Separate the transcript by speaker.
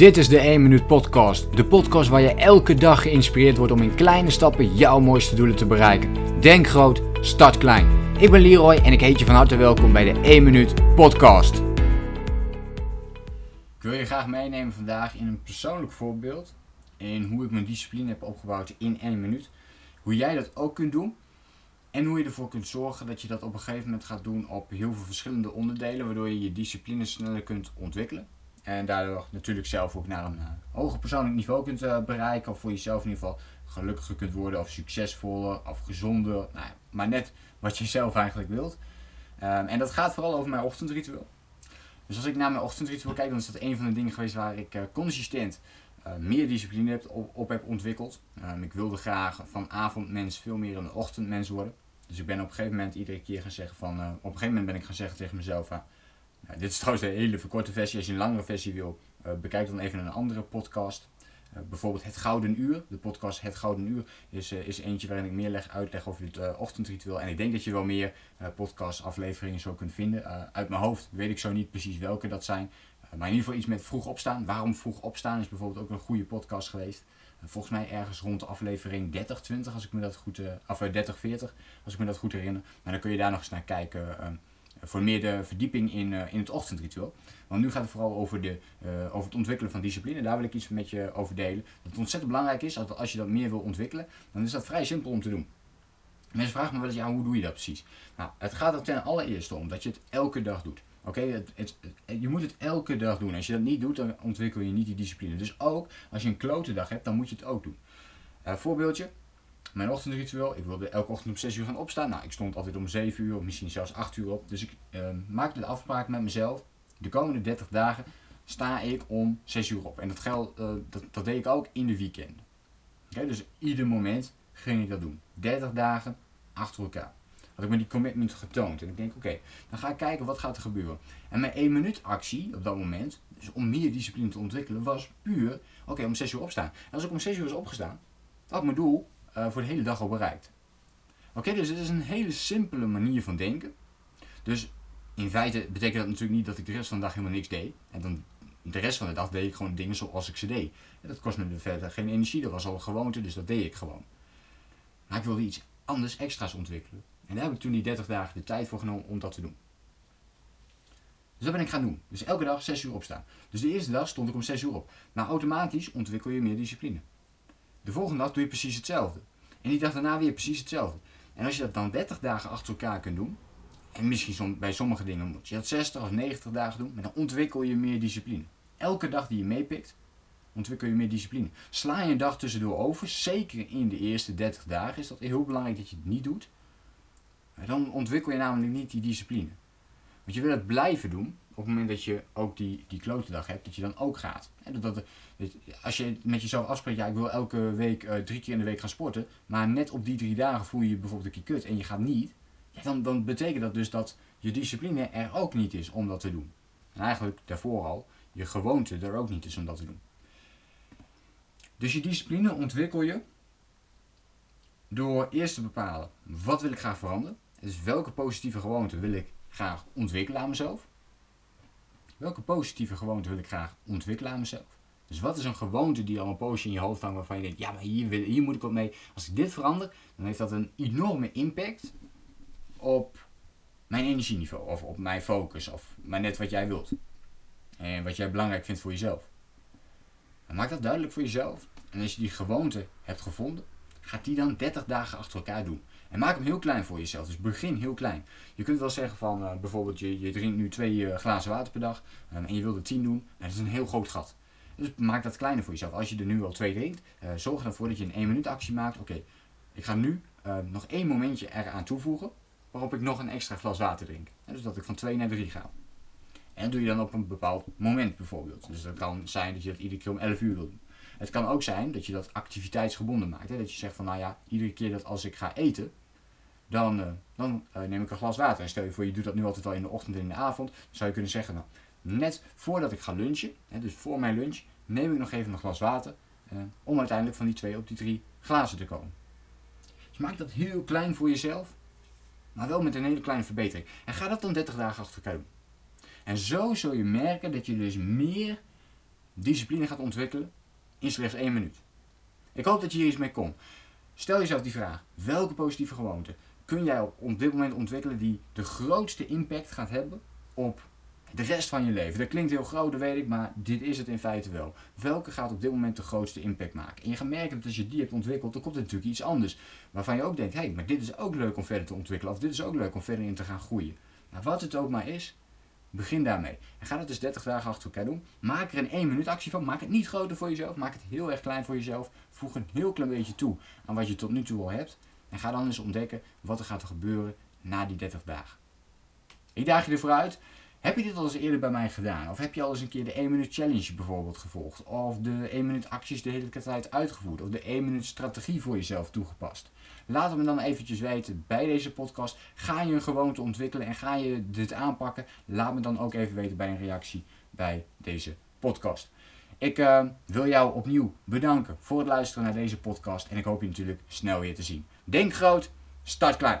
Speaker 1: Dit is de 1 Minuut Podcast. De podcast waar je elke dag geïnspireerd wordt om in kleine stappen jouw mooiste doelen te bereiken. Denk groot, start klein. Ik ben Leroy en ik heet je van harte welkom bij de 1 Minuut Podcast. Ik wil je graag meenemen vandaag in een persoonlijk voorbeeld. In hoe ik mijn discipline heb opgebouwd in 1 minuut. Hoe jij dat ook kunt doen. En hoe je ervoor kunt zorgen dat je dat op een gegeven moment gaat doen op heel veel verschillende onderdelen. Waardoor je je discipline sneller kunt ontwikkelen. En daardoor natuurlijk zelf ook naar een uh, hoger persoonlijk niveau kunt uh, bereiken. Of voor jezelf in ieder geval gelukkiger kunt worden. Of succesvoller. Of gezonder. Nou maar net wat je zelf eigenlijk wilt. Um, en dat gaat vooral over mijn ochtendritueel. Dus als ik naar mijn ochtendritueel kijk, dan is dat een van de dingen geweest waar ik uh, consistent meer discipline heb, op, op heb ontwikkeld. Um, ik wilde graag van avondmens veel meer een ochtendmens worden. Dus ik ben op een gegeven moment iedere keer gaan zeggen van... op een gegeven moment ben ik gaan zeggen tegen mezelf... Dit is trouwens een hele verkorte versie. Als je een langere versie wil, uh, bekijk dan even een andere podcast. Uh, bijvoorbeeld Het Gouden Uur. De podcast Het Gouden Uur is, uh, is eentje waarin ik meer leg, uitleg over het ochtendritueel. En ik denk dat je wel meer podcastafleveringen zo kunt vinden. uit mijn hoofd weet ik zo niet precies welke dat zijn. maar in ieder geval iets met vroeg opstaan. Waarom vroeg opstaan is bijvoorbeeld ook een goede podcast geweest. volgens mij ergens rond de aflevering 30, 20, als ik me dat goed, of 30, 40, als ik me dat goed herinner. Maar dan kun je daar nog eens naar kijken voor meer de verdieping in, uh, in het ochtendritueel. Want nu gaat het vooral over, de, uh, over het ontwikkelen van discipline. Daar wil ik iets met je over delen. Dat het ontzettend belangrijk is, dat als je dat meer wil ontwikkelen, dan is dat vrij simpel om te doen. Mensen vragen me wel eens, ja, hoe doe je dat precies? Nou, het gaat er ten allereerste om dat je het elke dag doet. Oké, je moet het elke dag doen. Als je dat niet doet, dan ontwikkel je niet die discipline. Dus ook als je een klote dag hebt, dan moet je het ook doen. Uh, voorbeeldje, mijn ochtendritueel. Ik wilde elke ochtend om 6 uur gaan opstaan. Nou, ik stond altijd om 7 uur misschien zelfs 8 uur op. Dus ik uh, maakte de afspraak met mezelf. De komende 30 dagen sta ik om 6 uur op. En dat, geld, uh, dat, deed ik ook in de weekend. Okay, dus ieder moment ging ik dat doen. 30 dagen achter elkaar. Had ik me die commitment getoond. En ik denk, oké, dan ga ik kijken wat gaat er gebeuren. En mijn 1 minuut actie op dat moment, dus om meer discipline te ontwikkelen, was puur, oké, om 6 uur opstaan. En als ik om 6 uur was opgestaan, had ik mijn doel uh, voor de hele dag al bereikt. Oké, dus het is een hele simpele manier van denken. Dus in feite betekent dat natuurlijk niet dat ik de rest van de dag helemaal niks deed. En dan de rest van de dag deed ik gewoon dingen zoals ik ze deed. En dat kost me verder geen energie, dat was al een gewoonte, dus dat deed ik gewoon. Maar ik wilde iets anders extra's ontwikkelen. En daar heb ik toen die 30 dagen de tijd voor genomen om dat te doen. Dus dat ben ik gaan doen. Dus elke dag 6 uur opstaan. Dus de eerste dag stond ik om 6 uur op. Nou, automatisch ontwikkel je meer discipline. De volgende dag doe je precies hetzelfde. En die dag daarna weer precies hetzelfde. En als je dat dan 30 dagen achter elkaar kunt doen, en misschien bij sommige dingen moet je dat 60 of 90 dagen doen, maar dan ontwikkel je meer discipline. Elke dag die je meepikt, ontwikkel je meer discipline. Sla je een dag tussendoor over, zeker in de eerste 30 dagen is dat heel belangrijk dat je het niet doet. Dan ontwikkel je namelijk niet die discipline. Want je wil het blijven doen het moment dat je ook die, die klote dag hebt, dat je dan ook gaat. Dat, dat, als je met jezelf afspreekt, ja, ik wil elke week uh, drie keer in de week gaan sporten, maar net op die drie dagen voel je je bijvoorbeeld een keer kut en je gaat niet, ja, dan, dan betekent dat dus dat je discipline er ook niet is om dat te doen. En eigenlijk daarvoor al, je gewoonte er ook niet is om dat te doen. Dus je discipline ontwikkel je door eerst te bepalen, wat wil ik graag veranderen? Dus welke positieve gewoonte wil ik graag ontwikkelen aan mezelf? Welke positieve gewoonte wil ik graag ontwikkelen aan mezelf? Dus wat is een gewoonte die al een poosje in je hoofd hangt waarvan je denkt, ja, maar hier, wil, hier moet ik wat mee. Als ik dit verander, dan heeft dat een enorme impact op mijn energieniveau of op mijn focus of maar net wat jij wilt. En wat jij belangrijk vindt voor jezelf. Dan maak dat duidelijk voor jezelf. En als je die gewoonte hebt gevonden, ga die dan 30 dagen achter elkaar doen. En maak hem heel klein voor jezelf. Dus begin heel klein. Je kunt wel zeggen van uh, bijvoorbeeld je, je drinkt nu twee uh, glazen water per dag um, en je wilt er 10 doen. Dat is een heel groot gat. Dus maak dat kleiner voor jezelf. Als je er nu al twee drinkt, uh, zorg ervoor dat je een 1 minuut actie maakt. Oké, ik ga nu nog één momentje eraan toevoegen waarop ik nog een extra glas water drink. En dus dat ik van 2 naar 3 ga. En doe je dan op een bepaald moment bijvoorbeeld. Dus dat kan zijn dat je dat iedere keer om 11 uur wil doen. Het kan ook zijn dat je dat activiteitsgebonden maakt. Hè? Dat je zegt van nou ja, iedere keer dat als ik ga eten, dan, uh, dan uh, neem ik een glas water. En stel je voor, je doet dat nu altijd al in de ochtend en in de avond. Dan zou je kunnen zeggen, nou, net voordat ik ga lunchen, hè, dus voor mijn lunch, neem ik nog even een glas water. Uh, om uiteindelijk van die twee op die drie glazen te komen. Dus maak dat heel klein voor jezelf. Maar wel met een hele kleine verbetering. En ga dat dan 30 dagen achter elkaar. En zo zul je merken dat je dus meer discipline gaat ontwikkelen in slechts één minuut. Ik hoop dat je hier iets mee komt. Stel jezelf die vraag: welke positieve gewoonte kun jij op dit moment ontwikkelen die de grootste impact gaat hebben op de rest van je leven? Dat klinkt heel groot, dat weet ik, maar dit is het in feite wel. Welke gaat op dit moment de grootste impact maken? En je gaat merken dat als je die hebt ontwikkeld, dan komt er natuurlijk iets anders. Waarvan je ook denkt: hé, hey, maar dit is ook leuk om verder te ontwikkelen. Of dit is ook leuk om verder in te gaan groeien. Nou, wat het ook maar is, begin daarmee. En ga het dus 30 dagen achter elkaar doen. Maak er een 1 minuut actie van. Maak het niet groter voor jezelf. Maak het heel erg klein voor jezelf. Voeg een heel klein beetje toe aan wat je tot nu toe al hebt. En ga dan eens ontdekken wat er gaat gebeuren na die 30 dagen. Ik daag je ervoor uit. Heb je dit al eens eerder bij mij gedaan? Of heb je al eens een keer de 1 minuut challenge bijvoorbeeld gevolgd? Of de 1 minuut acties de hele tijd uitgevoerd? Of de 1 minuut strategie voor jezelf toegepast? Laat me dan eventjes weten bij deze podcast. Ga je een gewoonte ontwikkelen en ga je dit aanpakken? Laat me dan ook even weten bij een reactie bij deze podcast. Ik uh, wil jou opnieuw bedanken voor het luisteren naar deze podcast en ik hoop je natuurlijk snel weer te zien. Denk groot, start klein.